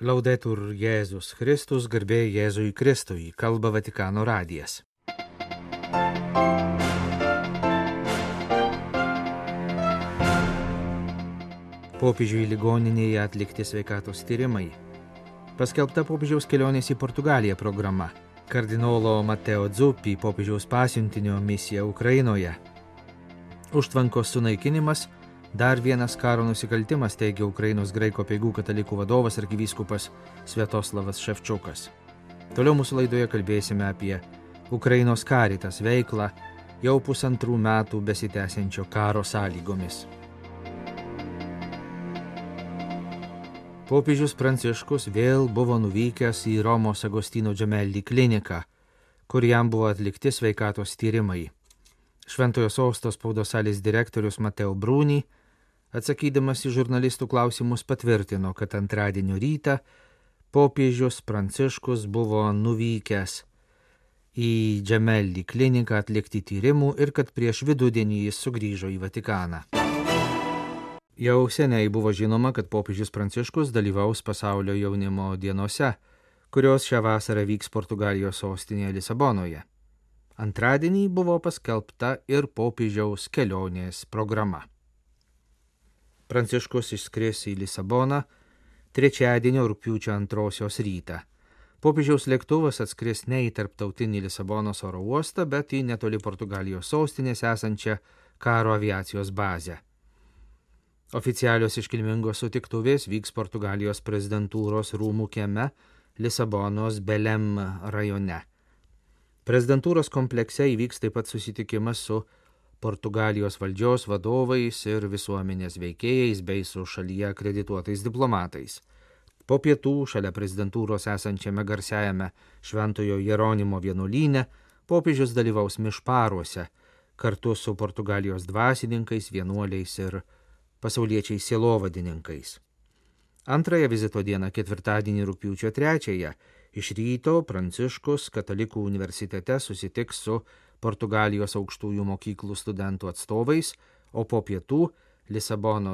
Laudetur Jėzus Kristus, garbė Jėzui Kristui, kalba Vatikano radijas. Popiežiui ligoninėje atlikti sveikatos tyrimai. Paskelbta popiežiaus kelionės į Portugaliją programa. Kardinolo Mateo Dzuppi popiežiaus pasiuntinio misija Ukrainoje. Užtvankos sunaikinimas Dar vienas karo nusikaltimas, teigia Ukrainos graiko peigų katalikų vadovas arkivyskupas Sviatoslavas Ševčiukas. Toliau mūsų laidoje kalbėsime apie Ukrainos karitas veiklą jau pusantrų metų besitęsiančio karo sąlygomis. Popiežius Pranciškus vėl buvo nuvykęs į Romos Agostino Džemelį kliniką, kur jam buvo atlikti sveikatos tyrimai. Šventojo sostos spaudos salės direktorius Mateo Brūny atsakydamas į žurnalistų klausimus patvirtino, kad antradienio rytą popiežius Pranciškus buvo nuvykęs į Džemelį kliniką atlikti tyrimų ir kad prieš vidudienį jis sugrįžo į Vatikaną. Jau seniai buvo žinoma, kad popiežius Pranciškus dalyvaus pasaulio jaunimo dienose, kurios šią vasarą vyks Portugalijos sostinėje Lisabonoje. Antradienį buvo paskelbta ir popiežiaus kelionės programa. Pranciškus išskris į Lisaboną trečiadienio rūpiučio antrosios rytą. Popiežiaus lėktuvas atskris ne į tarptautinį Lisabonos oro uostą, bet į netoli Portugalijos sostinės esančią karo aviacijos bazę. Oficialios iškilmingos sutiktuvės vyks Portugalijos prezidentūros rūmų kieme Lisabonos Belem rajone. Prezidentūros komplekse įvyks taip pat susitikimas su Portugalijos valdžios vadovais ir visuomenės veikėjais bei su šalyje akredituotais diplomatais. Po pietų šalia prezidentūros esančiame garsiajame Šventojo Jeronimo vienuolyne popiežius dalyvaus mišparuose kartu su Portugalijos dvasininkais, vienuoliais ir pasauliečiais sielovadininkais. Antrąją vizito dieną, ketvirtadienį rūpiučio trečiąją, iš ryto Pranciškus Katalikų universitete susitiks su Portugalijos aukštųjų mokyklų studentų atstovais, o po pietų Lisabonos